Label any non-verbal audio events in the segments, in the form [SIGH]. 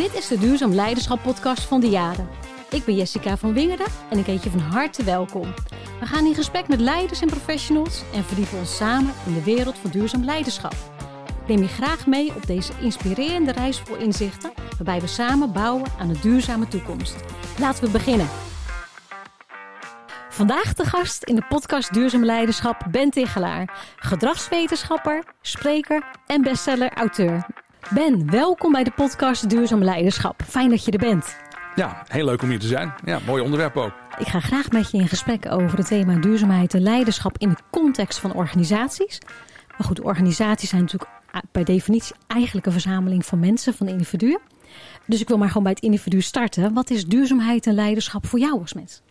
Dit is de Duurzaam Leiderschap podcast van de Jaren. Ik ben Jessica van Wingerden en ik heet je van harte welkom. We gaan in gesprek met leiders en professionals en verdiepen ons samen in de wereld van duurzaam leiderschap. Neem je graag mee op deze inspirerende reis vol inzichten, waarbij we samen bouwen aan een duurzame toekomst. Laten we beginnen. Vandaag de gast in de podcast Duurzaam Leiderschap Ben Tigelaar, gedragswetenschapper, spreker en bestseller-auteur. Ben, welkom bij de podcast Duurzaam Leiderschap. Fijn dat je er bent. Ja, heel leuk om hier te zijn. Ja, mooi onderwerp ook. Ik ga graag met je in gesprek over het thema duurzaamheid en leiderschap in de context van organisaties. Maar goed, organisaties zijn natuurlijk per definitie eigenlijk een verzameling van mensen, van individuen. Dus ik wil maar gewoon bij het individu starten. Wat is duurzaamheid en leiderschap voor jou als mens?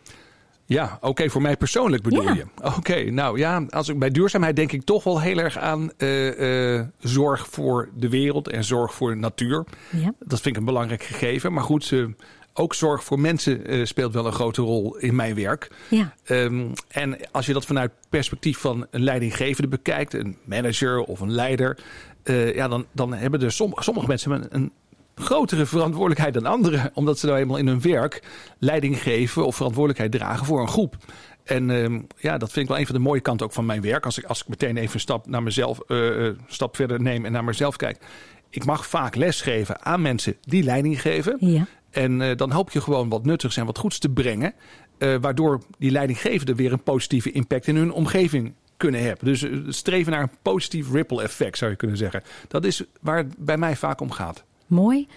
Ja, oké, voor mij persoonlijk bedoel je. Oké, nou ja, als ik bij duurzaamheid denk ik toch wel heel erg aan uh, uh, zorg voor de wereld en zorg voor de natuur. Ja. Dat vind ik een belangrijk gegeven. Maar goed, uh, ook zorg voor mensen speelt wel een grote rol in mijn werk. Ja. Um, en als je dat vanuit perspectief van een leidinggevende bekijkt, een manager of een leider, ja, dan, dan hebben er som, sommige mensen een, een grotere verantwoordelijkheid dan anderen. Omdat ze nou eenmaal in hun werk leiding geven of verantwoordelijkheid dragen voor een groep. En uh, ja, dat vind ik wel een van de mooie kanten ook van mijn werk. Als ik, als ik meteen even een stap, naar mezelf, uh, stap verder neem en naar mezelf kijk. Ik mag vaak lesgeven aan mensen die leiding geven. Ja. En uh, dan hoop je gewoon wat nuttigs en wat goeds te brengen. waardoor die leidinggevenden weer een positieve impact in hun omgeving kunnen hebben. Dus streven naar een positief ripple effect zou je kunnen zeggen. Dat is waar het bij mij vaak om gaat mooi.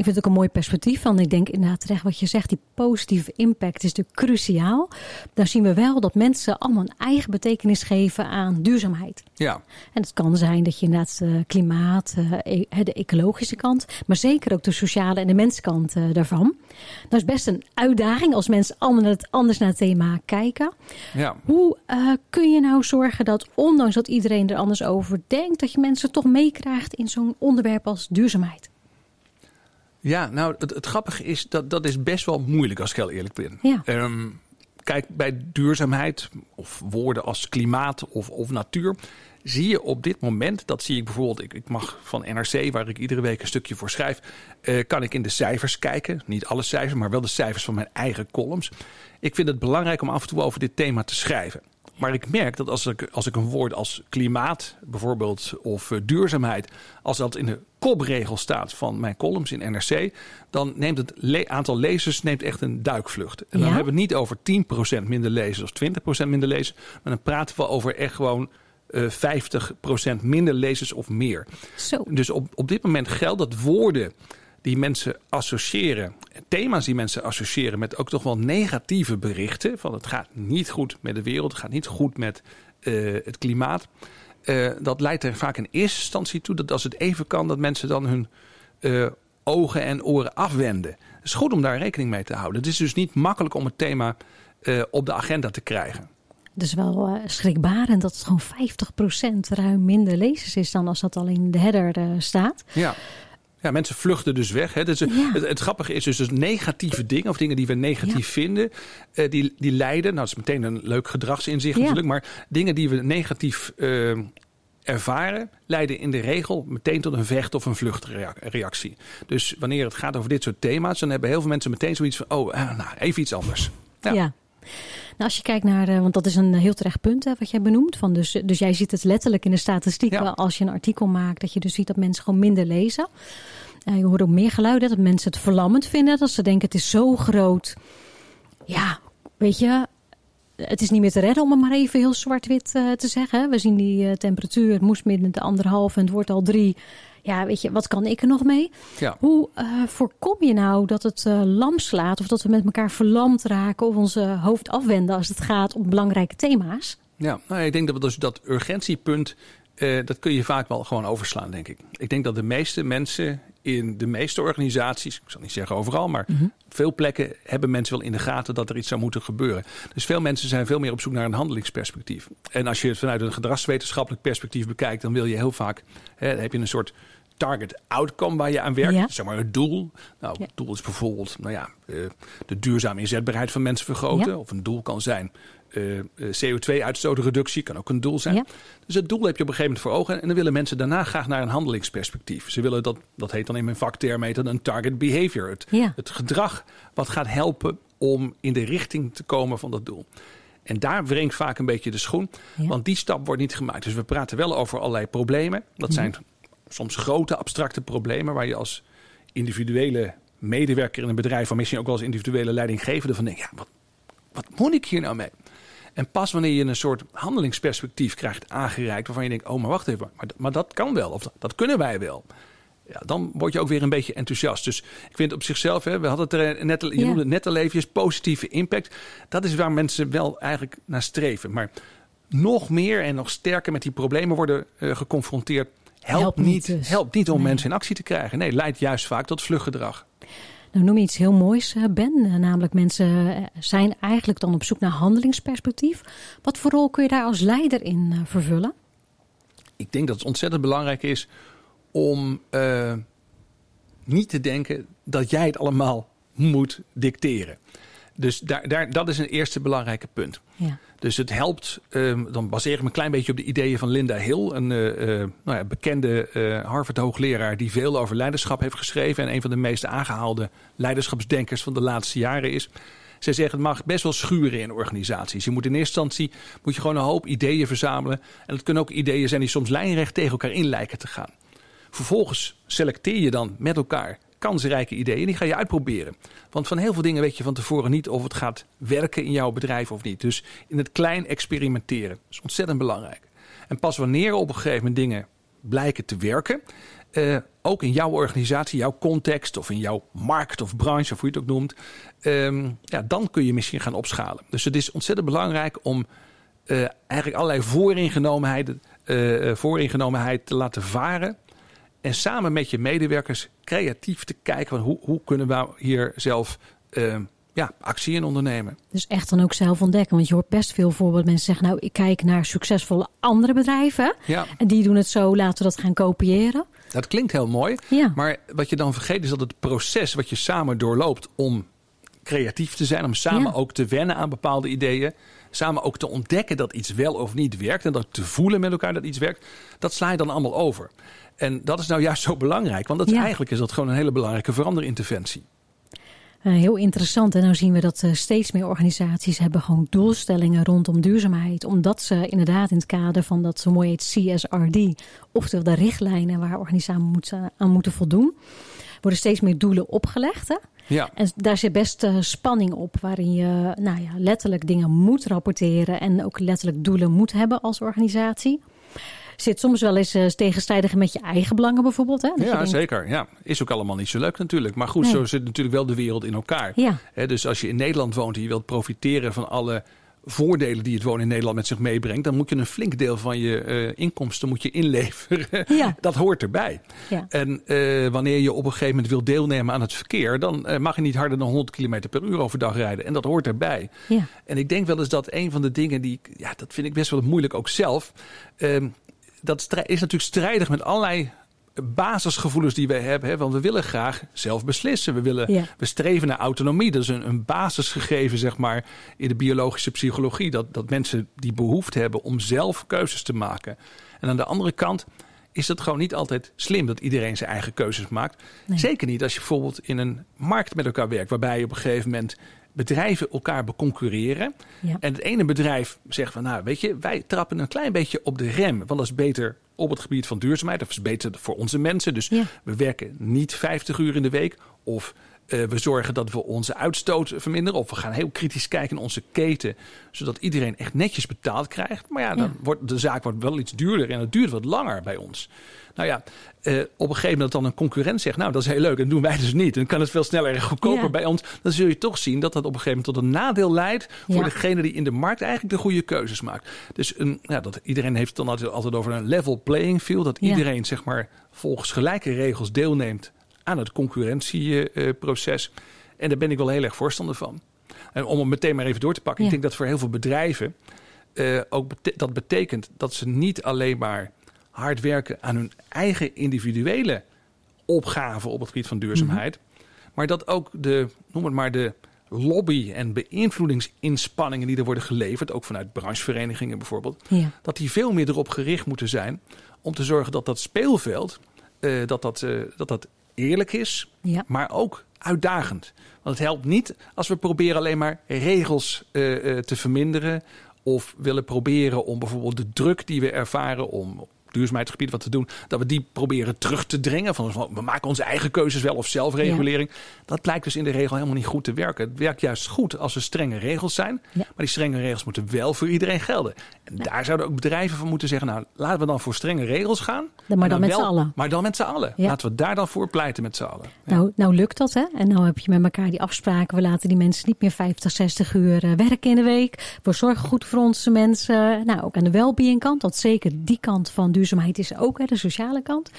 Ik vind het ook een mooi perspectief van. Ik denk inderdaad terecht wat je zegt, die positieve impact is natuurlijk cruciaal. Daar zien we wel dat mensen allemaal een eigen betekenis geven aan duurzaamheid. Ja. En het kan zijn dat je inderdaad uh, klimaat, uh, de ecologische kant, maar zeker ook de sociale en de menskant uh, daarvan. Dat is best een uitdaging als mensen allemaal anders naar het thema kijken. Ja. Hoe kun je nou zorgen dat, ondanks dat iedereen er anders over denkt, dat je mensen toch meekrijgt in zo'n onderwerp als duurzaamheid? Ja, nou, het, het, grappige is dat dat is best wel moeilijk als ik heel eerlijk ben. Ja. Um, kijk, bij duurzaamheid of woorden als klimaat of, of natuur zie je op dit moment, dat zie ik bijvoorbeeld, ik, ik mag van NRC, waar ik iedere week een stukje voor schrijf, uh, kan ik in de cijfers kijken. Niet alle cijfers, maar wel de cijfers van mijn eigen columns. Ik vind het belangrijk om af en toe over dit thema te schrijven. Maar ik merk dat als ik, als ik een woord als klimaat bijvoorbeeld of uh, duurzaamheid, als dat in de kopregel staat van mijn columns in NRC, dan neemt het le aantal lezers neemt echt een duikvlucht. En dan hebben we het niet over 10% minder lezers of 20% minder lezers, maar dan praten we over echt gewoon uh, eh, 50% minder lezers of meer. Zo. Dus op, op dit moment geldt dat woorden die mensen associëren, thema's die mensen associëren met ook toch wel negatieve berichten. Van het gaat niet goed met de wereld, het gaat niet goed met uh, het klimaat. Uh, dat leidt er vaak in eerste instantie toe dat als het even kan, dat mensen dan hun uh, ogen en oren afwenden. Het is goed om daar rekening mee te houden. Het is dus niet makkelijk om het thema op de agenda te krijgen. Het is wel schrikbarend dat het gewoon 50% ruim minder lezers is dan als dat al in de header staat. Ja. Ja, mensen vluchten dus weg. Hè. Dus het, het, grappige is dus, dus negatieve dingen, of dingen die we negatief vinden, uh, die, die leiden. Nou, dat is meteen een leuk gedragsinzicht ja. natuurlijk, maar dingen die we negatief uh, ervaren, leiden in de regel meteen tot een vecht- of een vluchtreactie. Dus wanneer het gaat over dit soort thema's, dan hebben heel veel mensen meteen zoiets van: oh, uh, nou, even iets anders. ja. Nou, als je kijkt naar, uh, want dat is een heel terecht punt hè, wat jij benoemt. Van dus, dus jij ziet het letterlijk in de statistieken ja. als je een artikel maakt, dat je dus ziet dat mensen gewoon minder lezen. Uh, je hoort ook meer geluiden dat mensen het verlammend vinden. Dat ze denken het is zo groot. Ja, weet je, het is niet meer te redden om het maar even heel zwart-wit uh, te zeggen. We zien die uh, temperatuur, het moest midden de anderhalf en het wordt al drie. Ja, weet je, wat kan ik er nog mee? Ja. Hoe uh, voorkom je nou dat het lam slaat of dat we met elkaar verlamd raken of onze hoofd afwenden als het gaat om belangrijke thema's? Ja, nou, ik denk dat we dus dat urgentiepunt dat kun je vaak wel gewoon overslaan, denk ik. Ik denk dat de meeste mensen in de meeste organisaties, ik zal niet zeggen overal, maar mm -hmm. veel plekken hebben mensen wel in de gaten dat er iets zou moeten gebeuren. Dus veel mensen zijn veel meer op zoek naar een handelingsperspectief. En als je het vanuit een gedragswetenschappelijk perspectief bekijkt, dan wil je heel vaak, hè, heb je een soort target outcome waar je aan werkt. Ja. Zeg maar het doel. Nou, ja. het doel is bijvoorbeeld nou ja, uh, de duurzame inzetbaarheid van mensen vergroten. Ja. Of een doel kan zijn CO2-uitstootreductie kan ook een doel zijn. Dus het doel heb je op een gegeven moment voor ogen. En dan willen mensen daarna graag naar een handelingsperspectief. Ze willen dat, dat heet dan in mijn vakterm, heet een target behavior. Het, het gedrag wat gaat helpen om in de richting te komen van dat doel. En daar wringt vaak een beetje de schoen, want die stap wordt niet gemaakt. Dus we praten wel over allerlei problemen. Dat zijn soms grote abstracte problemen waar je als individuele medewerker in een bedrijf, of misschien ook wel als individuele leidinggevende van denkt, ja, wat, wat moet ik hier nou mee? En pas wanneer je een soort handelingsperspectief krijgt aangereikt, waarvan je denkt, oh, maar wacht even, maar, maar dat kan wel, of dat kunnen wij wel ja, dan word je ook weer een beetje enthousiast. Dus ik vind op zichzelf, hè, we hadden het er net, je noemde het net al even, positieve impact. Dat is waar mensen wel eigenlijk naar streven. Maar nog meer en nog sterker met die problemen worden uh, geconfronteerd. Helpt, niet, dus. helpt niet om mensen in actie te krijgen. Nee, leidt juist vaak tot vluggedrag. Nou noem je iets heel moois, eh, Ben. Eh, namelijk mensen zijn eigenlijk dan op zoek naar handelingsperspectief. Wat voor rol kun je daar als leider in vervullen? Ik denk dat het ontzettend belangrijk is om uh, niet te denken dat jij het allemaal moet dicteren. Dus daar, daar, dat is een eerste belangrijke punt. Ja. Dus het helpt, um, dan baseer ik me een klein beetje op de ideeën van Linda Hill, een uh, uh, nou ja, bekende Harvard-hoogleraar die veel over leiderschap heeft geschreven en een van de meest aangehaalde leiderschapsdenkers van de laatste jaren is. Zij zeggen het mag best wel schuren in organisaties. Je moet in eerste instantie moet je gewoon een hoop ideeën verzamelen. En het kunnen ook ideeën zijn die soms lijnrecht tegen elkaar in lijken te gaan. Vervolgens selecteer je dan met elkaar kansrijke ideeën. Die ga je uitproberen. Want van heel veel dingen weet je van tevoren niet of het gaat werken in jouw bedrijf of niet. Dus in het klein experimenteren. is ontzettend belangrijk. En pas wanneer op een gegeven moment dingen blijken te werken. Uh, ook in jouw organisatie, jouw context of in jouw markt of branche, of hoe je het ook noemt. Um, ja, dan kun je misschien gaan opschalen. Dus het is ontzettend belangrijk om uh, eigenlijk allerlei uh, vooringenomenheid te laten varen en samen met je medewerkers creatief te kijken van hoe, hoe kunnen we hier zelf uh, ja, actie in ondernemen. Dus echt dan ook zelf ontdekken. Want je hoort best veel voorbeelden. Mensen zeggen nou ik kijk naar succesvolle andere bedrijven. Ja. En die doen het zo, laten we dat gaan kopiëren. Dat klinkt heel mooi. Ja. Maar wat je dan vergeet is dat het proces wat je samen doorloopt om creatief te zijn. Om samen ook te wennen aan bepaalde ideeën. Samen ook te ontdekken dat iets wel of niet werkt. En dat te voelen met elkaar dat iets werkt. Dat sla je dan allemaal over. En dat is nou juist zo belangrijk, want dat eigenlijk is dat gewoon een hele belangrijke veranderinterventie. Uh, heel interessant. En nu zien we dat uh, steeds meer organisaties hebben gewoon doelstellingen rondom duurzaamheid. Omdat ze inderdaad in het kader van dat zo mooi heet CSRD, oftewel de richtlijnen waar organisaties aan moeten voldoen, worden steeds meer doelen opgelegd. Hè? Ja. En daar zit best uh, spanning op, waarin je nou ja, letterlijk dingen moet rapporteren en ook letterlijk doelen moet hebben als organisatie zit soms wel eens uh, tegenstrijdig met je eigen belangen bijvoorbeeld. Hè? ja, zeker. Ja. Is ook allemaal niet zo leuk natuurlijk. Maar goed, zo zit natuurlijk wel de wereld in elkaar. Ja. dus als je in Nederland woont en je wilt profiteren van alle voordelen die het wonen in Nederland met zich meebrengt, dan moet je een flink deel van je uh, inkomsten moet je inleveren. Ja. [LAUGHS] dat hoort erbij. Ja. En uh, wanneer je op een gegeven moment wil deelnemen aan het verkeer, dan uh, mag je niet harder dan 100 km per uur overdag rijden. En dat hoort erbij. Ja. En ik denk wel eens dat een van de dingen die, ja, dat vind ik best wel moeilijk ook zelf. Ehm, dat is natuurlijk strijdig met allerlei basisgevoelens die wij hebben. Hè? Want we willen graag zelf beslissen. We, willen, we streven naar autonomie. Dat is een, een basisgegeven, zeg maar, in de biologische psychologie. Dat, dat mensen die behoefte hebben om zelf keuzes te maken. En aan de andere kant is het gewoon niet altijd slim dat iedereen zijn eigen keuzes maakt. Zeker niet als je bijvoorbeeld in een markt met elkaar werkt, waarbij je op een gegeven moment bedrijven elkaar beconcurreren. En het ene bedrijf zegt van, nou weet je, wij trappen een klein beetje op de rem. Want dat is beter op het gebied van duurzaamheid. Of is beter voor onze mensen. Dus we werken niet 50 uur in de week. Of uh, we zorgen dat we onze uitstoot verminderen. Of we gaan heel kritisch kijken naar onze keten. Zodat iedereen echt netjes betaald krijgt. Maar ja, dan wordt de zaak wordt wel iets duurder. En het duurt wat langer bij ons. Nou ja, uh, op een gegeven moment dan een concurrent zegt... nou, dat is heel leuk en doen wij dus niet. Dan kan het veel sneller en goedkoper bij ons. Dan zul je toch zien dat dat op een gegeven moment tot een nadeel leidt... voor degene die in de markt eigenlijk de goede keuzes maakt. Dus een, ja, dat, iedereen heeft het dan altijd, altijd over een level playing field. Dat iedereen zeg maar volgens gelijke regels deelneemt aan het concurrentieproces. En daar ben ik wel heel erg voorstander van. En om het meteen maar even door te pakken. Ik denk dat voor heel veel bedrijven uh, ook dat betekent dat ze niet alleen maar hard werken aan hun eigen individuele opgave op het gebied van duurzaamheid. Mhm. Maar dat ook de, noem het maar, de lobby- en beïnvloedingsinspanningen die er worden geleverd, ook vanuit brancheverenigingen bijvoorbeeld, ja. dat die veel meer erop gericht moeten zijn om te zorgen dat dat speelveld, uh, dat, dat, uh, dat dat eerlijk is, ja. maar ook uitdagend. Want het helpt niet als we proberen alleen maar regels uh, te verminderen of willen proberen om bijvoorbeeld de druk die we ervaren om duurzaamheidsgebied wat te doen, dat we die proberen terug te dringen. Van, we maken onze eigen keuzes wel of zelfregulering. Dat blijkt dus in de regel helemaal niet goed te werken. Het werkt juist goed als er strenge regels zijn. Ja. Maar die strenge regels moeten wel voor iedereen gelden. En Ja. daar zouden ook bedrijven van moeten zeggen, nou laten we dan voor strenge regels gaan. Maar dan met z'n allen. Maar dan met z'n allen. Laten we daar dan voor pleiten met z'n allen. Nou, nou lukt dat, hè? En nou heb je met elkaar die afspraken. We laten die mensen niet meer 50, 60 uur eh, werken in de week. We zorgen goed voor onze mensen. Nou, ook aan de well-being kant. Want zeker die kant van duurzaamheid is er ook, hè, de sociale kant.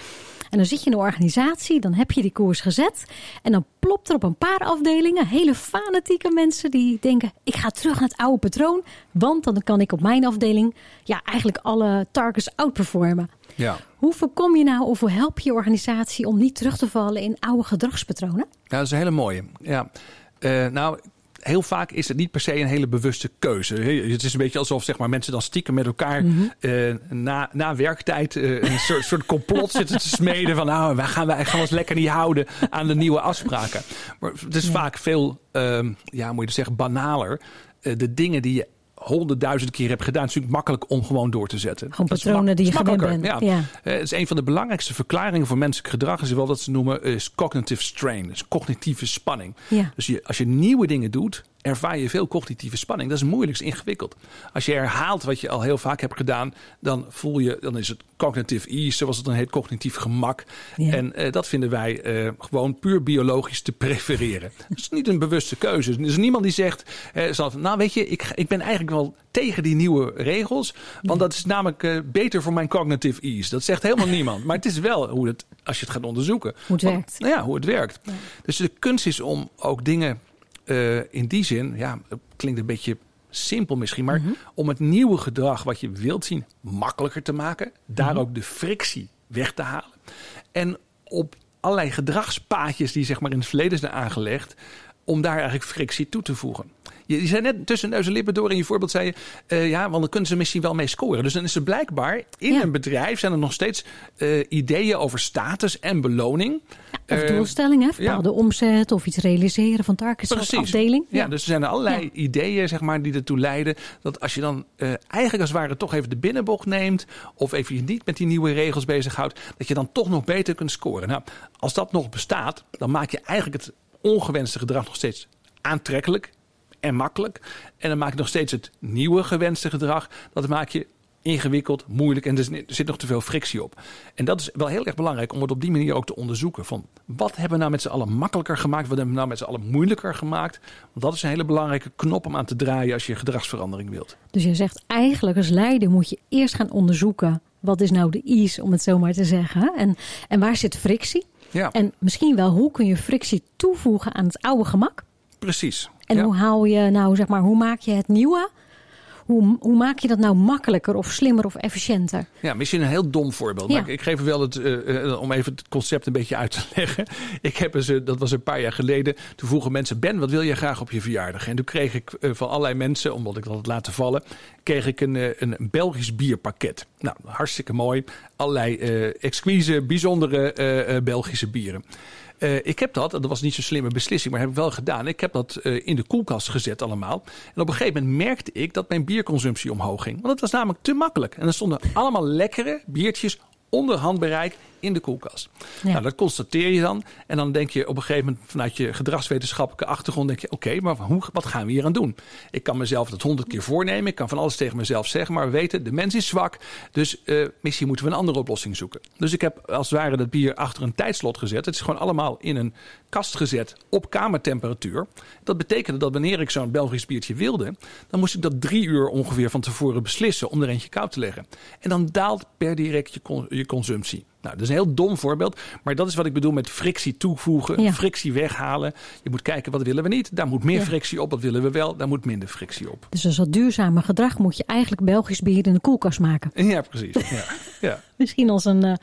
En dan zit je in een organisatie, dan heb je die koers gezet. En dan plopt er op een paar afdelingen hele fanatieke mensen die denken: ik ga terug naar het oude patroon. Want dan kan ik op mijn afdeling ja, eigenlijk alle targets outperformen. Ja. Hoe voorkom je nou of hoe help je je organisatie om niet terug te vallen in oude gedragspatronen? Ja, dat is een hele mooie. Ja. Eh, nou, heel vaak is het niet per se een hele bewuste keuze. Het is een beetje alsof zeg maar, mensen dan stiekem met elkaar eh, na, na werktijd eh, een [LAUGHS] soort, soort complot zitten te smeden. Van nou, wij gaan, wij gaan ons lekker niet houden aan de nieuwe afspraken. Maar het is Ja. vaak veel, ehm, ja, moet je zeggen, banaler. Eh, de dingen die je honderdduizend keer hebt gedaan, het is natuurlijk makkelijk om gewoon door te zetten. Gewoon patronen die je gewend bent. Ja. Ja. Eh, Het is een van de belangrijkste verklaringen voor menselijk gedrag. Is wel wat ze noemen is cognitive strain. Dus cognitieve spanning. Ja. Dus je, als je nieuwe dingen doet, ervaar je veel cognitieve spanning. Dat is moeilijk, is ingewikkeld. Als je herhaalt wat je al heel vaak hebt gedaan, dan voel je, dan is het cognitive ease, zoals het dan heet, cognitief gemak. Ja. En eh, dat vinden wij eh, gewoon puur biologisch te prefereren. Dat is niet een bewuste keuze. Er is niemand die zegt, eh, van, nou weet je, ik, ik ben eigenlijk wel tegen die nieuwe regels, want dat is namelijk beter voor mijn cognitive ease. Dat zegt helemaal [LAUGHS] niemand. Maar het is wel hoe het, als je het gaat onderzoeken, Hoe het Want- werkt. nou ja, hoe het werkt. Dus de kunst is om ook dingen eh, in die zin, ja, het klinkt een beetje simpel misschien, maar om het nieuwe gedrag wat je wilt zien makkelijker te maken, daar ook de frictie weg te halen. En op allerlei gedragspaadjes die zeg maar in het verleden zijn aangelegd, om daar eigenlijk frictie toe te voegen. Je, zei net tussen neus en lippen door in je voorbeeld zei je, eh, ja, want dan kunnen ze misschien wel mee scoren. Dus dan is er blijkbaar in Ja. een bedrijf zijn er nog steeds eh, ideeën over status en beloning. Of Eh, doelstellingen, bepaalde omzet of iets realiseren van targets als afdeling. Ja, dus er zijn er allerlei ideeën zeg maar, die ertoe leiden dat als je dan eigenlijk als het ware toch even de binnenbocht neemt of even je niet met die nieuwe regels bezighoudt, dat je dan toch nog beter kunt scoren. Nou, als dat nog bestaat, dan maak je eigenlijk het ongewenste gedrag nog steeds aantrekkelijk en makkelijk. En dan maak je nog steeds het nieuwe gewenste gedrag, dat maak je ingewikkeld, moeilijk en er zit- nog te veel frictie op. En dat is wel heel erg belangrijk om het op die manier ook te onderzoeken. Van wat hebben we nou met z'n allen makkelijker gemaakt? Wat hebben we nou met z'n allen moeilijker gemaakt? Want dat is een hele belangrijke knop om aan te draaien als je gedragsverandering wilt. Dus je zegt eigenlijk als leider moet je eerst gaan onderzoeken wat is nou de ease, om het zo maar te zeggen. En, en waar zit frictie? Ja, En misschien wel hoe kun je frictie toevoegen aan het oude gemak? precies. En ja. hoe hou je nou, zeg maar, hoe maak je het nieuwe? Hoe, hoe maak je dat nou makkelijker of slimmer of efficiënter? Ja, misschien een heel dom voorbeeld. Ja. Maar ik, ik geef wel het, eh, eh, om even het concept een beetje uit te [LAUGHS] leggen. Ik heb eens, eh, dat was een paar jaar geleden. Toen vroegen mensen, Ben, wat wil je graag op je verjaardag? En toen kreeg ik van allerlei mensen, omdat ik dat had laten vallen, kreeg ik een, een Belgisch bierpakket. Nou, hartstikke mooi. Allerlei exquise, bijzondere Belgische bieren. Eh, ik heb dat, dat was niet zo'n slimme beslissing, maar heb ik wel gedaan. Ik heb dat eh, in de koelkast gezet allemaal. En op een gegeven moment merkte ik dat mijn bierconsumptie omhoog ging. Want het was namelijk te makkelijk. En er stonden allemaal lekkere biertjes onder handbereik in de koelkast. Ja. Nou, dat constateer je dan. En dan denk je op een gegeven moment vanuit je gedragswetenschappelijke achtergrond... denk je, oké, maar hoe, wat gaan we hier aan doen? Ik kan mezelf dat honderd keer voornemen. Ik kan van alles tegen mezelf zeggen. Maar we weten, de mens is zwak. Dus eh, misschien moeten we een andere oplossing zoeken. Dus ik heb als het ware dat bier achter een tijdslot gezet. Het is gewoon allemaal in een kast gezet op kamertemperatuur. Dat betekende dat wanneer ik zo'n Belgisch biertje wilde... dan moest ik dat drie uur ongeveer van tevoren beslissen... om er eentje koud te leggen. En dan daalt per direct je, con- je consumptie. Nou, dat is een heel dom voorbeeld. Maar dat is wat ik bedoel met frictie toevoegen, frictie weghalen. Je moet kijken wat willen we niet. Daar moet meer frictie op. Wat willen we wel? Daar moet minder frictie op. Dus als dat duurzame gedrag moet je eigenlijk Belgisch bier in de koelkast maken. Ja, precies. Ja. [LAUGHS] ja. Misschien als een uh,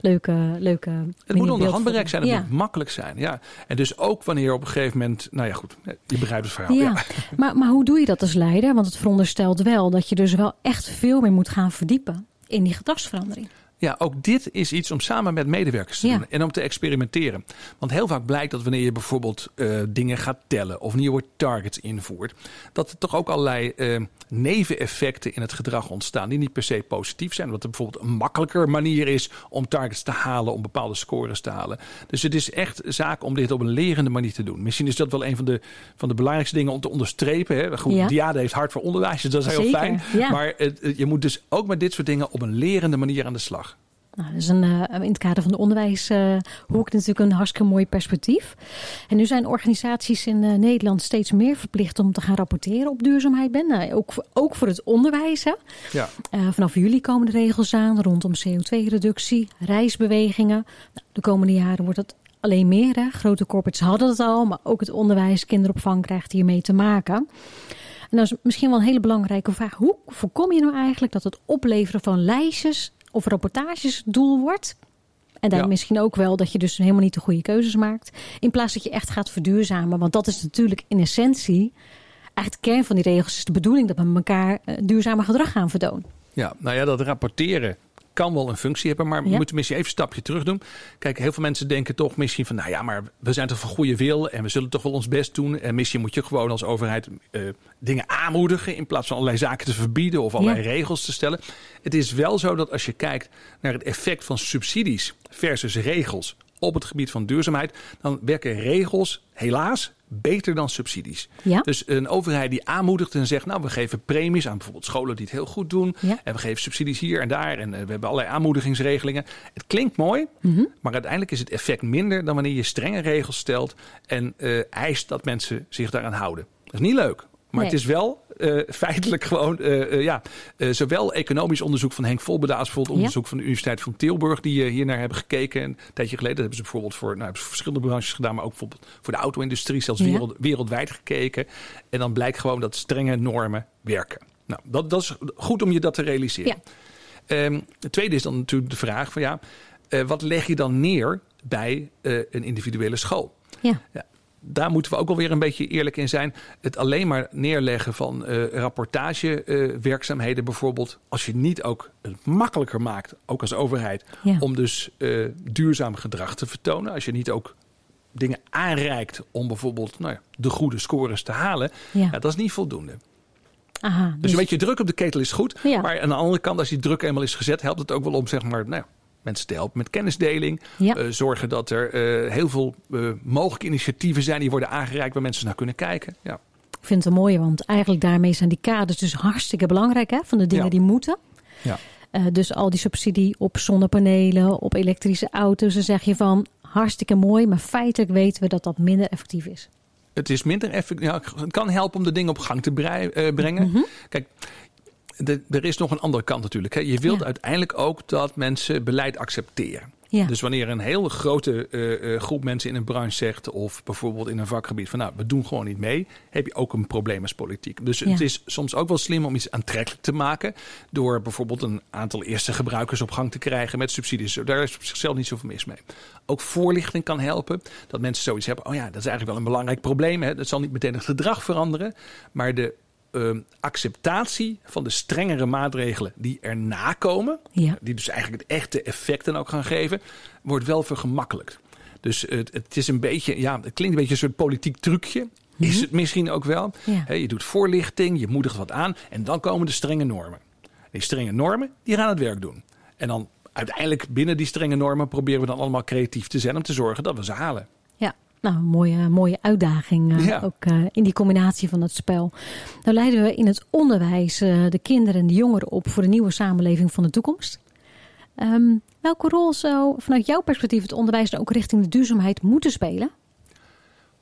leuke, leuke. Het moet onder handbereik zijn. Het moet makkelijk zijn. Ja. En dus ook wanneer op een gegeven moment. Nou ja, goed. Je begrijpt het verhaal. Ja. [LAUGHS] Maar, maar hoe doe je dat als leider? Want het veronderstelt wel dat je dus wel echt veel meer moet gaan verdiepen in die gedragsverandering. Ja, ook dit is iets om samen met medewerkers te doen en om te experimenteren. Want heel vaak blijkt dat wanneer je bijvoorbeeld uh, dingen gaat tellen of nieuwe targets invoert, dat er toch ook allerlei uh, neveneffecten in het gedrag ontstaan die niet per se positief zijn. Wat er bijvoorbeeld een makkelijker manier is om targets te halen, om bepaalde scores te halen. Dus het is echt zaak om dit op een lerende manier te doen. Misschien is dat wel een van de, van de belangrijkste dingen om te onderstrepen. Hè. Goed, ja. Diade heeft hard voor onderwijs, dus dat is heel fijn. Maar het, je moet dus ook met dit soort dingen op een lerende manier aan de slag. Nou, dat is een, uh, in het kader van de onderwijshoek natuurlijk een hartstikke mooi perspectief. En nu zijn organisaties in uh, Nederland steeds meer verplicht om te gaan rapporteren op duurzaamheid. Ben. Nou, ook, voor, ook voor het onderwijs. Hè. Ja. vanaf juli komen de regels aan rondom CO2-reductie, reisbewegingen. Nou, de komende jaren wordt het alleen meer. Hè. Grote corporates hadden het al, maar ook het onderwijs, kinderopvang krijgt hiermee te maken. En dat is misschien wel een hele belangrijke vraag. Hoe voorkom je nou eigenlijk dat het opleveren van lijstjes of rapportages doel wordt. En dan misschien ook wel dat je dus helemaal niet de goede keuzes maakt. In plaats dat je echt gaat verduurzamen. Want dat is natuurlijk in essentie. Eigenlijk de kern van die regels is de bedoeling dat we met elkaar uh, duurzame gedrag gaan vertonen. Ja, nou ja, dat rapporteren kan wel een functie hebben, maar we moeten misschien even een stapje terug doen. Kijk, heel veel mensen denken toch misschien van, nou ja, maar we zijn toch van goede wil en we zullen toch wel ons best doen. En misschien moet je gewoon als overheid uh, dingen aanmoedigen in plaats van allerlei zaken te verbieden of allerlei regels te stellen. Het is wel zo dat als je kijkt naar het effect van subsidies versus regels op het gebied van duurzaamheid, dan werken regels helaas beter dan subsidies. Ja? Dus een overheid die aanmoedigt en zegt, nou we geven premies aan bijvoorbeeld scholen die het heel goed doen. En we geven subsidies hier en daar en eh, we hebben allerlei aanmoedigingsregelingen. Het klinkt mooi, mhm. maar uiteindelijk is het effect minder dan wanneer je strenge regels stelt en uh, eist dat mensen zich daaraan houden. Dat is niet leuk. Maar het is wel uh, feitelijk gewoon, uh, ja, zowel economisch onderzoek van Henk Volbedaas, bijvoorbeeld onderzoek van de Universiteit van Tilburg, die hier naar hebben gekeken. een tijdje geleden hebben ze bijvoorbeeld voor, nou, verschillende branches gedaan, maar ook bijvoorbeeld voor de auto-industrie, zelfs wereld, wereldwijd gekeken. En dan blijkt gewoon dat strenge normen werken. Nou, dat, dat is goed om je dat te realiseren. Um, het tweede is dan natuurlijk de vraag van ja, wat leg je dan neer bij een individuele school? Ja. ja daar moeten we ook alweer een beetje eerlijk in zijn. Het alleen maar neerleggen van uh, rapportagewerkzaamheden bijvoorbeeld. Als je niet ook het makkelijker maakt, ook als overheid, om dus uh, duurzaam gedrag te vertonen. Als je niet ook dingen aanreikt om bijvoorbeeld nou ja, de goede scores te halen. Ja. dat is niet voldoende. Aha, dus, dus, een beetje druk op de ketel is goed. Maar aan de andere kant, als die druk eenmaal is gezet, helpt het ook wel om zeg maar, nou, mensen te helpen met kennisdeling. Ja. Uh, zorgen dat er uh, heel veel uh, mogelijke initiatieven zijn die worden aangereikt waar mensen naar kunnen kijken. Ja. Ik vind het een mooie, want eigenlijk daarmee zijn die kaders dus hartstikke belangrijk hè, van de dingen die moeten. Ja. dus al die subsidie op zonnepanelen, op elektrische auto's, dan zeg je van hartstikke mooi, maar feitelijk weten we dat dat minder effectief is. Het is minder effectief. Ja, het kan helpen om de dingen op gang te brengen. Mm -hmm. Kijk, de, er is nog een andere kant natuurlijk. Hè. Je wilt uiteindelijk ook dat mensen beleid accepteren. Dus wanneer een hele grote uh, uh, groep mensen in een branche zegt, of bijvoorbeeld in een vakgebied van nou, we doen gewoon niet mee, heb je ook een probleem als politiek. Dus het is soms ook wel slim om iets aantrekkelijk te maken door bijvoorbeeld een aantal eerste gebruikers op gang te krijgen met subsidies. Daar is op zichzelf niet zoveel mis mee. Ook voorlichting kan helpen, dat mensen zoiets hebben, oh ja, dat is eigenlijk wel een belangrijk probleem. Hè. Dat zal niet meteen het gedrag veranderen, maar de uh, acceptatie van de strengere maatregelen die erna komen, ja. die dus eigenlijk het echte effect dan ook gaan geven, wordt wel vergemakkelijkt. Dus het, het is een beetje, ja, het klinkt een beetje een soort politiek trucje. Is mhm. het misschien ook wel? Ja. je doet voorlichting, je moedigt wat aan en dan komen de strenge normen. Die strenge normen, die gaan het werk doen. En dan uiteindelijk binnen die strenge normen proberen we dan allemaal creatief te zijn om te zorgen dat we ze halen. Nou, een mooie, mooie uitdaging uh, ook uh, in die combinatie van het spel. Nou leiden we in het onderwijs uh, de kinderen en de jongeren op voor de nieuwe samenleving van de toekomst. Um, welke rol zou vanuit jouw perspectief het onderwijs dan ook richting de duurzaamheid moeten spelen?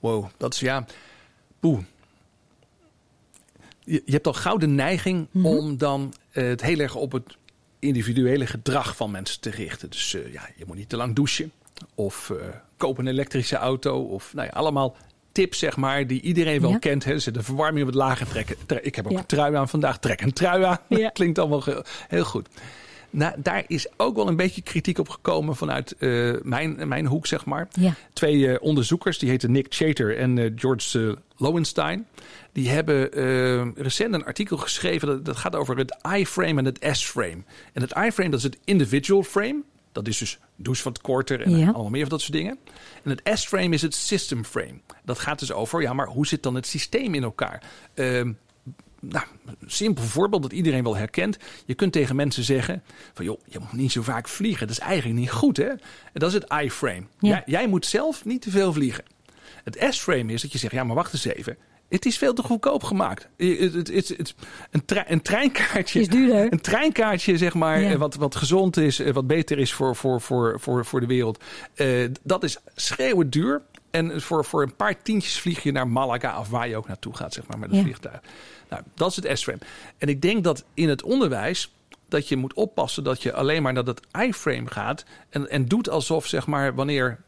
Wow, dat is ja. Poeh. Je, je hebt al gauw de neiging mm -hmm. om dan het heel erg op het individuele gedrag van mensen te richten. Dus ja, je moet niet te lang douchen. Of koop een elektrische auto. Of nou ja, allemaal tips, zeg maar, die iedereen wel kent. Hè. de verwarming wat lager trekken. Ik heb ook een trui aan vandaag. Trek een trui aan. [LAUGHS] Ja. Klinkt allemaal heel goed. Nou, daar is ook wel een beetje kritiek op gekomen vanuit uh, mijn, mijn hoek, zeg maar. Ja. Twee uh, onderzoekers, die heten Nick Chater en uh, George Lowenstein. Die hebben recent een artikel geschreven dat, dat gaat over het I-frame en het S-frame. En het I-frame, dat is het individual frame. Dat is dus douche wat korter en ja. allemaal meer van dat soort dingen. En het S-frame is het system frame. Dat gaat dus over, ja, maar hoe zit dan het systeem in elkaar? Uh, nou, een simpel voorbeeld dat iedereen wel herkent. Je kunt tegen mensen zeggen van joh, je moet niet zo vaak vliegen. Dat is eigenlijk niet goed hè. En dat is het I-frame. Jij, jij, moet zelf niet te veel vliegen. Het S-frame is dat je zegt, ja maar wacht eens even. Het is veel te goedkoop gemaakt. Het, het, het, een, een treinkaartje. Is duurder. Een treinkaartje, zeg maar, eh, wat, wat gezond is, eh, wat beter is voor, voor, voor, voor, voor de wereld. Uh, dat is schreeuwend duur. En voor, voor een paar tientjes vlieg je naar Malaga of waar je ook naartoe gaat, zeg maar, met een vliegtuig. Nou, dat is het S-frame. En ik denk dat in het onderwijs dat je moet oppassen dat je alleen maar naar dat I-frame gaat en, en doet alsof, zeg maar, wanneer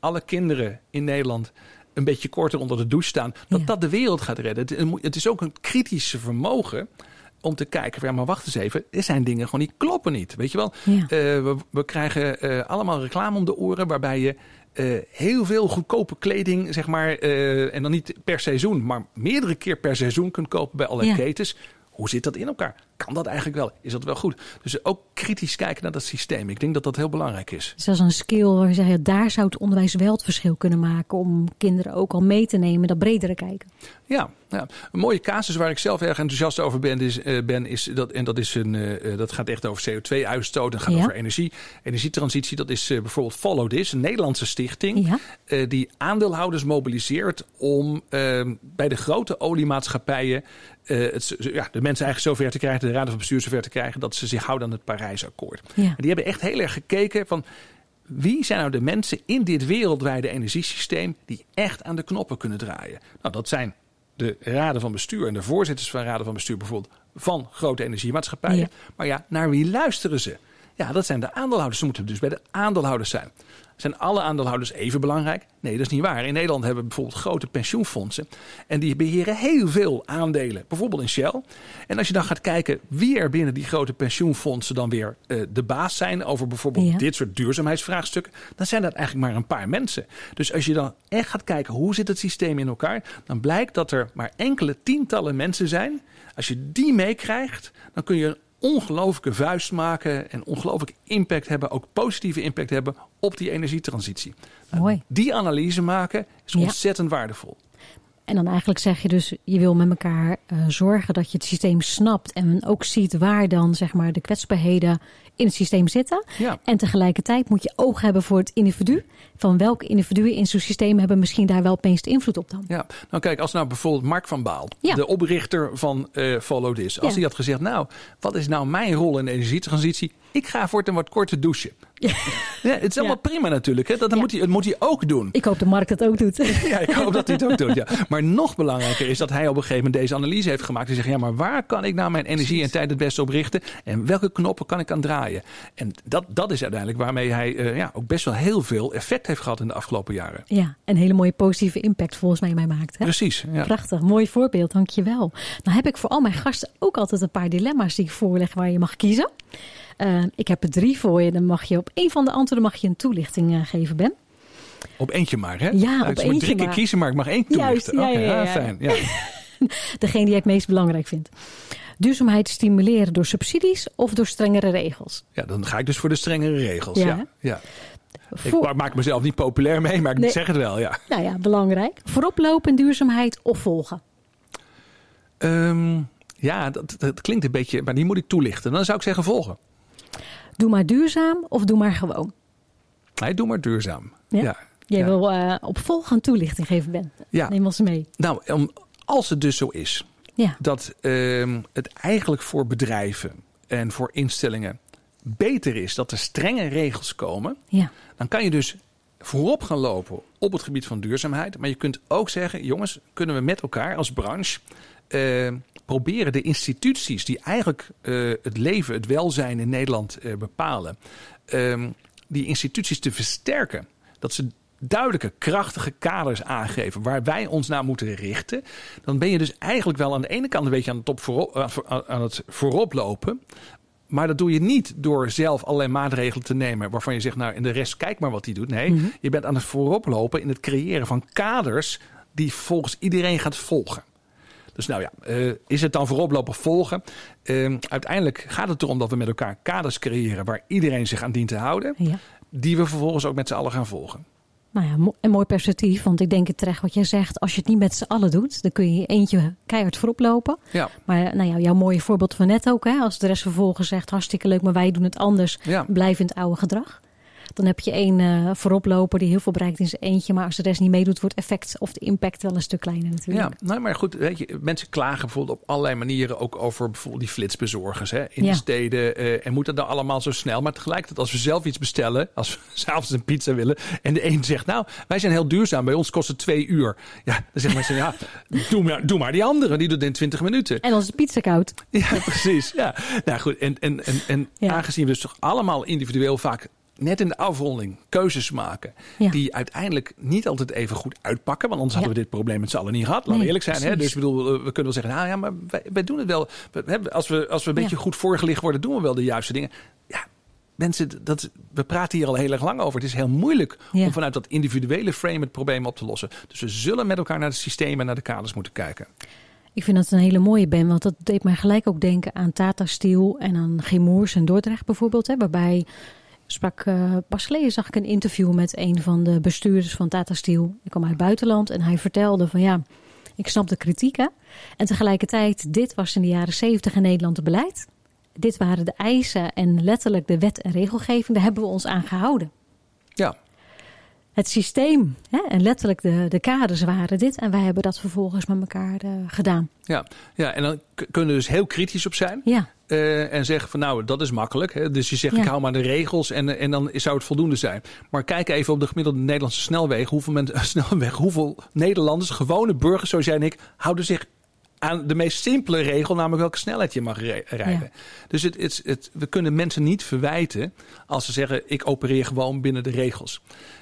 alle kinderen in Nederland een beetje korter onder de douche staan, dat dat de wereld gaat redden. Het, is ook een kritische vermogen om te kijken, ja, maar wacht eens even, er zijn dingen gewoon die kloppen niet. Weet je wel, uh, we, we, krijgen uh, allemaal reclame om de oren waarbij je uh, heel veel goedkope kleding, zeg maar, en dan niet per seizoen, maar meerdere keer per seizoen kunt kopen bij alle ketens. Hoe zit dat in elkaar? Kan dat eigenlijk wel? Is dat wel goed? Dus ook kritisch kijken naar dat systeem. Ik denk dat dat heel belangrijk is. Dus dat is een skill waar je zegt, daar zou het onderwijs wel het verschil kunnen maken om kinderen ook al mee te nemen, dat bredere kijken. Ja, ja. een mooie casus waar ik zelf erg enthousiast over ben, is, uh, ben, is dat, en dat, is een, uh, dat gaat echt over CO2-uitstoot en gaat over energie. Energietransitie, dat is uh, bijvoorbeeld Follow This, een Nederlandse stichting, ja. die aandeelhouders mobiliseert om ehm, bij de grote oliemaatschappijen het, ja, de mensen eigenlijk zover te krijgen, de raden van bestuur zover te krijgen, dat ze zich houden aan het Parijsakkoord. Ja. En die hebben echt heel erg gekeken van wie zijn nou de mensen in dit wereldwijde energiesysteem die echt aan de knoppen kunnen draaien? Nou, dat zijn de raden van bestuur en de voorzitters van raden van bestuur bijvoorbeeld van grote energiemaatschappijen. Maar ja, naar wie luisteren ze? Ja, dat zijn de aandeelhouders. Ze moeten dus bij de aandeelhouders zijn. Zijn alle aandeelhouders even belangrijk? Nee, dat is niet waar. In Nederland hebben we bijvoorbeeld grote pensioenfondsen. En die beheren heel veel aandelen. Bijvoorbeeld in Shell. En als je dan gaat kijken wie er binnen die grote pensioenfondsen dan weer uh, de baas zijn over bijvoorbeeld dit soort duurzaamheidsvraagstukken. Dan zijn dat eigenlijk maar een paar mensen. Dus als je dan echt gaat kijken hoe zit het systeem in elkaar. Dan blijkt dat er maar enkele tientallen mensen zijn. Als je die meekrijgt, dan kun je een ongelooflijke vuist maken en ongelooflijk impact hebben, ook positieve impact hebben op die energietransitie. Nou, Mooi. Die analyse maken is ontzettend waardevol. En dan eigenlijk zeg je dus, je wil met elkaar uh, zorgen dat je het systeem snapt en ook ziet waar dan zeg maar de kwetsbaarheden in het systeem zitten. Ja. En tegelijkertijd moet je oog hebben voor het individu. Van welke individuen in zo'n systeem hebben misschien daar wel opeens de invloed op dan. Ja, nou kijk, als nou bijvoorbeeld Mark van Baal, de oprichter van uh, Follow This, als hij had gezegd, nou, wat is nou mijn rol in de energietransitie? Ik ga voor het een wat korte douchen. [LAUGHS] Ja. het is allemaal prima natuurlijk. Hè? Dat, moet hij, moet hij ook doen. Ik hoop dat Mark dat ook doet. [LAUGHS] ja, ik hoop dat hij het ook doet. Ja. Maar [LAUGHS] nog belangrijker is dat hij op een gegeven moment deze analyse heeft gemaakt. En zegt, ja, maar waar kan ik nou mijn energie en tijd het beste op richten? En welke knoppen kan ik aan draaien? En dat, dat is uiteindelijk waarmee hij uh, ja, ook best wel heel veel effect heeft gehad in de afgelopen jaren. Ja, een hele mooie positieve impact volgens mij mij maakt. Hè? Precies. Ja. Prachtig, mooi voorbeeld, dankjewel. Nou heb ik voor al mijn gasten ook altijd een paar dilemma's die ik voorleg waar je mag kiezen. Uh, ik heb er drie voor je. Dan mag je op één van de antwoorden mag je een toelichting uh, geven, Ben. Op eentje maar, hè? Ja, op eentje drie keer kiezen, maar ik mag één toelichten. Juist, ja, ja, ja, fijn. Ja. [LAUGHS] Degene die je het meest belangrijk vindt. Duurzaamheid stimuleren door subsidies of door strengere regels? Ja, dan ga ik dus voor de strengere regels. Ja. ja. Ik maak mezelf niet populair mee, maar ik zeg het wel, ja. Nou ja, belangrijk. Vooroplopen duurzaamheid of volgen? Um, ja, dat, dat, klinkt een beetje, maar die moet ik toelichten. Dan zou ik zeggen volgen. Doe maar duurzaam of doe maar gewoon? Nee, doe maar duurzaam. Ja. Jij wil uh, op volgende toelichting geven, Ben. Ja. Neem ons mee. Nou, als het dus zo is ja. dat uh, het eigenlijk voor bedrijven en voor instellingen beter is dat er strenge regels komen, ja. dan kan je dus voorop gaan lopen op het gebied van duurzaamheid. Maar je kunt ook zeggen, jongens, kunnen we met elkaar als branche proberen de instituties die eigenlijk het leven, het welzijn in Nederland bepalen, ehm, die instituties te versterken. Dat ze duidelijke, krachtige kaders aangeven waar wij ons naar moeten richten, dan ben je dus eigenlijk wel aan de ene kant een beetje aan, het, voorop, aan het voorop lopen. Maar dat doe je niet door zelf allerlei maatregelen te nemen waarvan je zegt, nou, en de rest kijk maar wat hij doet. Nee, mhm. je bent aan het vooroplopen in het creëren van kaders die volgens iedereen gaat volgen. Dus nou ja, uh, is het dan vooroplopen volgen? Uh, uiteindelijk gaat het erom dat we met elkaar kaders creëren waar iedereen zich aan dient te houden. Ja. Die we vervolgens ook met z'n allen gaan volgen. Nou ja, een mooi perspectief. Want ik denk het terecht wat jij zegt. Als je het niet met z'n allen doet, dan kun je eentje keihard voorop lopen. Ja. Maar nou ja, jouw mooie voorbeeld van net ook. Hè, als de rest vervolgens zegt hartstikke leuk, maar wij doen het anders. Ja. Blijf in het oude gedrag. Dan heb je één uh, vooroploper die heel veel bereikt in zijn eentje. Maar als de rest niet meedoet, wordt effect of de impact wel een stuk kleiner natuurlijk. Ja, nou, maar goed, weet je, mensen klagen bijvoorbeeld op allerlei manieren ook over bijvoorbeeld die flitsbezorgers hè, in de steden. Uh, en moet dat dan allemaal zo snel? Maar tegelijkertijd, als we zelf iets bestellen, als we [LAUGHS] s'avonds een pizza willen. En de een zegt, nou, wij zijn heel duurzaam. Bij ons kost het twee uur. Ja, dan zeggen mensen, ja, [LAUGHS] doe maar, doe maar die andere. Die doet in 20 minuten. En onze pizza koud. Ja, [LAUGHS] precies. Ja, nou goed. En, en, en, en aangezien we dus toch allemaal individueel vaak net in de afronding keuzes maken. Die uiteindelijk niet altijd even goed uitpakken. Want anders hadden we dit probleem met z'n allen niet gehad. Laten we eerlijk zijn. Hè? Dus ik bedoel, we kunnen wel zeggen, nou ja, maar wij, doen het wel. We, als, we, als we een beetje goed voorgelicht worden, doen we wel de juiste dingen. Ja, mensen, dat, we praten hier al heel erg lang over. Het is heel moeilijk om vanuit dat individuele frame het probleem op te lossen. Dus we zullen met elkaar naar het systeem en naar de kaders moeten kijken. Ik vind dat een hele mooie, Ben, want dat deed mij gelijk ook denken aan Tata Steel en aan Gemoers en Dordrecht bijvoorbeeld. Hè, waarbij sprak uh, pas geleden zag ik een interview met een van de bestuurders van Tata Steel. Ik kwam uit het buitenland en hij vertelde van ja, ik snap de kritiek hè. En tegelijkertijd, dit was in de jaren zeventig in Nederland het beleid. Dit waren de eisen en letterlijk de wet en regelgeving. Daar hebben we ons aan gehouden. Ja. Het systeem hè, en letterlijk de, de kaders waren dit. En wij hebben dat vervolgens met elkaar uh, gedaan. Ja. ja, en dan kunnen we dus heel kritisch op zijn. Ja. Uh, en zeggen van nou, dat is makkelijk. Hè? Dus je zegt ik hou maar de regels en, en dan zou het voldoende zijn. Maar kijk even op de gemiddelde Nederlandse snelweg. Hoeveel, mensen, [LAUGHS] snelweg, hoeveel Nederlanders, gewone burgers zoals jij en ik, houden zich aan de meest simpele regel, namelijk welke snelheid je mag rijden. Dus het, het, het, we kunnen mensen niet verwijten als ze zeggen ik opereer gewoon binnen de regels.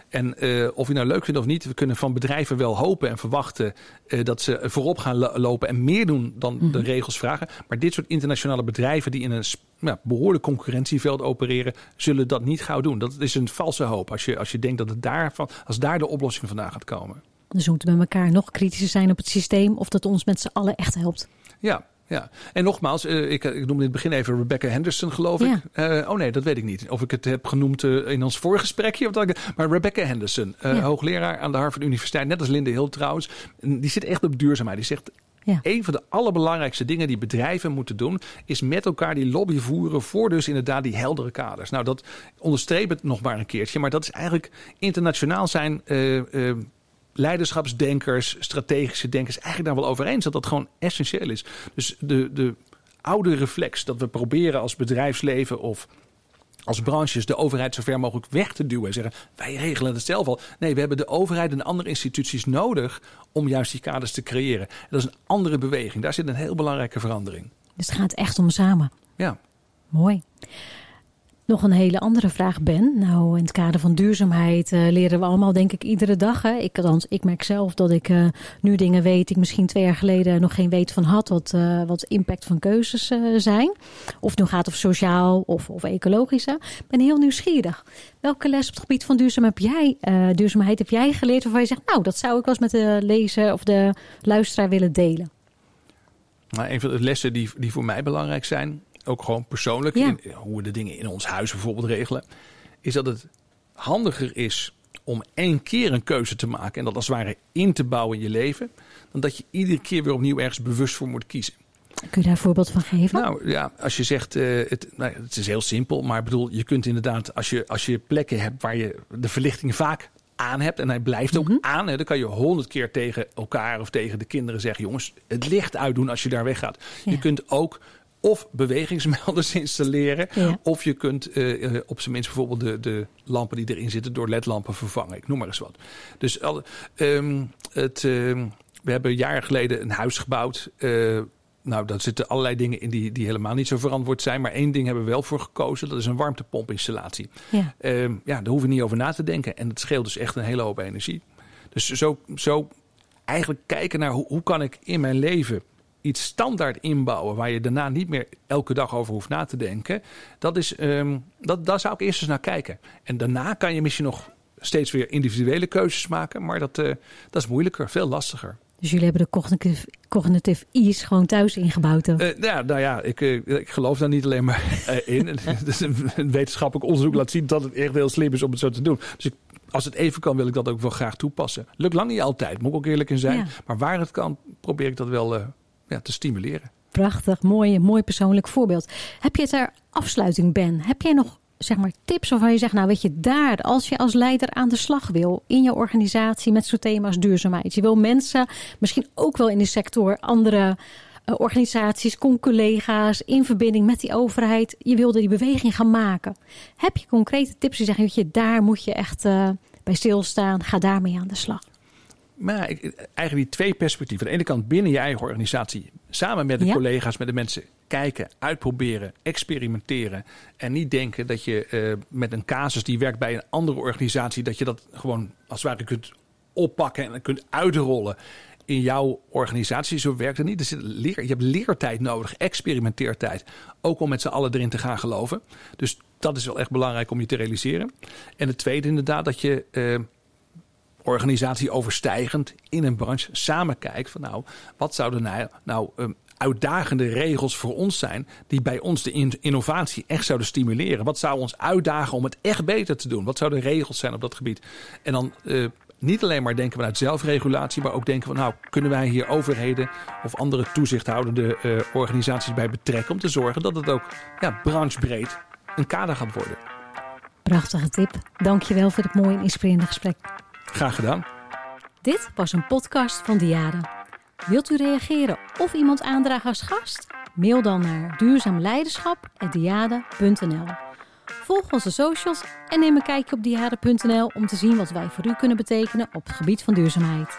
En uh, of je nou leuk vindt of niet, we kunnen van bedrijven wel hopen en verwachten uh, dat ze voorop gaan lopen en meer doen dan de mhm. regels vragen. Maar dit soort internationale bedrijven die in een ja, behoorlijk concurrentieveld opereren, zullen dat niet gauw doen. Dat is een valse hoop als je, als je denkt dat het daarvan, als daar de oplossing vandaan gaat komen. Dus we moeten met elkaar nog kritischer zijn op het systeem of dat ons met z'n allen echt helpt. Ja, ja, en nogmaals, uh, ik, ik noemde in het begin even Rebecca Henderson, geloof ik. Uh, oh nee, dat weet ik niet. Of ik het heb genoemd uh, in ons voorgesprekje. Of dat ik, maar Rebecca Henderson, ja. hoogleraar aan de Harvard Universiteit, net als Linde Hill trouwens. Die zit echt op duurzaamheid. Die zegt, ja. Een van de allerbelangrijkste dingen die bedrijven moeten doen, is met elkaar die lobby voeren voor dus inderdaad die heldere kaders. Nou, dat onderstreep het nog maar een keertje, maar dat is eigenlijk internationaal zijn leiderschapsdenkers, strategische denkers eigenlijk daar wel over eens dat dat gewoon essentieel is. Dus de, de oude reflex dat we proberen als bedrijfsleven of als branches de overheid zo ver mogelijk weg te duwen en zeggen wij regelen het zelf al. Nee, we hebben de overheid en andere instituties nodig om juist die kaders te creëren. dat is een andere beweging. Daar zit een heel belangrijke verandering. Dus het gaat echt om samen. Ja. Mooi. Nog een hele andere vraag, Ben. Nou, in het kader van duurzaamheid uh, leren we allemaal, denk ik, iedere dag. Hè? Ik, althans, ik merk zelf dat ik uh, nu dingen weet die ik misschien twee jaar geleden nog geen weet van had. Wat, uh, wat impact van keuzes zijn. Of het nu gaat over sociaal of, of ecologisch. Ik ben heel nieuwsgierig. Welke les op het gebied van duurzaamheid heb jij, duurzaamheid heb jij geleerd waarvan je zegt, nou, dat zou ik wel eens met de lezer of de luisteraar willen delen? Nou, een van de lessen die, die voor mij belangrijk zijn, ook gewoon persoonlijk, in, hoe we de dingen in ons huis bijvoorbeeld regelen, is dat het handiger is om één keer een keuze te maken en dat als het ware in te bouwen in je leven, dan dat je iedere keer weer opnieuw ergens bewust voor moet kiezen. Kun je daar een voorbeeld van geven? Nou ja, als je zegt, uh, het, nou, het is heel simpel, maar ik bedoel, je kunt inderdaad, als je, als je plekken hebt waar je de verlichting vaak aan hebt en hij blijft ook mhm. aan, hè, dan kan je honderd keer tegen elkaar of tegen de kinderen zeggen, jongens, het licht uitdoen als je daar weggaat. Je kunt ook of bewegingsmelders [LAUGHS] installeren. Of je kunt uh, op zijn minst bijvoorbeeld de, de lampen die erin zitten door ledlampen vervangen. Ik noem maar eens wat. Dus um, het, um, we hebben jaren geleden een huis gebouwd. Uh, nou, daar zitten allerlei dingen in die, die helemaal niet zo verantwoord zijn. Maar één ding hebben we wel voor gekozen. Dat is een warmtepompinstallatie. Ja. Uh, ja, daar hoeven we niet over na te denken. En het scheelt dus echt een hele hoop energie. Dus zo, zo eigenlijk kijken naar hoe, hoe kan ik in mijn leven iets standaard inbouwen waar je daarna niet meer elke dag over hoeft na te denken. Dat is, um, dat, daar zou ik eerst eens naar kijken. En daarna kan je misschien nog steeds weer individuele keuzes maken. Maar dat, uh, dat is moeilijker, veel lastiger. Dus jullie hebben de cognitive, cognitive ease gewoon thuis ingebouwd? Uh, ja, nou ja, ik, uh, ik geloof daar niet alleen maar in. [LAUGHS] dus een wetenschappelijk onderzoek laat zien dat het echt heel slim is om het zo te doen. Dus ik, als het even kan, wil ik dat ook wel graag toepassen. Lukt lang niet altijd, moet ik ook eerlijk in zijn. Maar waar het kan, probeer ik dat wel ja, te stimuleren. Prachtig, mooi, mooi persoonlijk voorbeeld. Heb je ter afsluiting, Ben, heb jij nog zeg maar, tips waarvan je zegt, nou weet je, daar, als je als leider aan de slag wil in je organisatie met zo'n thema als duurzaamheid. Je wil mensen, misschien ook wel in de sector, andere uh, organisaties, collega's, in verbinding met die overheid. Je wilde die beweging gaan maken. Heb je concrete tips die zeggen, weet je, daar moet je echt uh, bij stilstaan, ga daarmee aan de slag? Maar eigenlijk die twee perspectieven. Aan de ene kant binnen je eigen organisatie, samen met de collega's, met de mensen kijken, uitproberen, experimenteren. En niet denken dat je uh, met een casus die werkt bij een andere organisatie, dat je dat gewoon als het ware kunt oppakken en kunt uitrollen in jouw organisatie. Zo werkt het niet. Er leer, je hebt leertijd nodig, experimenteertijd. Ook om met z'n allen erin te gaan geloven. Dus dat is wel echt belangrijk om je te realiseren. En het tweede inderdaad, dat je uh, organisatie overstijgend in een branche samen kijkt van nou, wat zouden nou, nou um, uitdagende regels voor ons zijn die bij ons de innovatie echt zouden stimuleren? Wat zou ons uitdagen om het echt beter te doen? Wat zouden de regels zijn op dat gebied? En dan uh, niet alleen maar denken vanuit zelfregulatie, maar ook denken van nou, kunnen wij hier overheden of andere toezichthoudende uh, organisaties bij betrekken om te zorgen dat het ook ja, branchebreed een kader gaat worden. Prachtige tip. Dankjewel voor het mooie en inspirerende gesprek. Graag gedaan. Dit was een podcast van Diade. Wilt u reageren of iemand aandragen als gast? Mail dan naar duurzaamleiderschap.diade.nl Volg onze socials en neem een kijkje op diade.nl om te zien wat wij voor u kunnen betekenen op het gebied van duurzaamheid.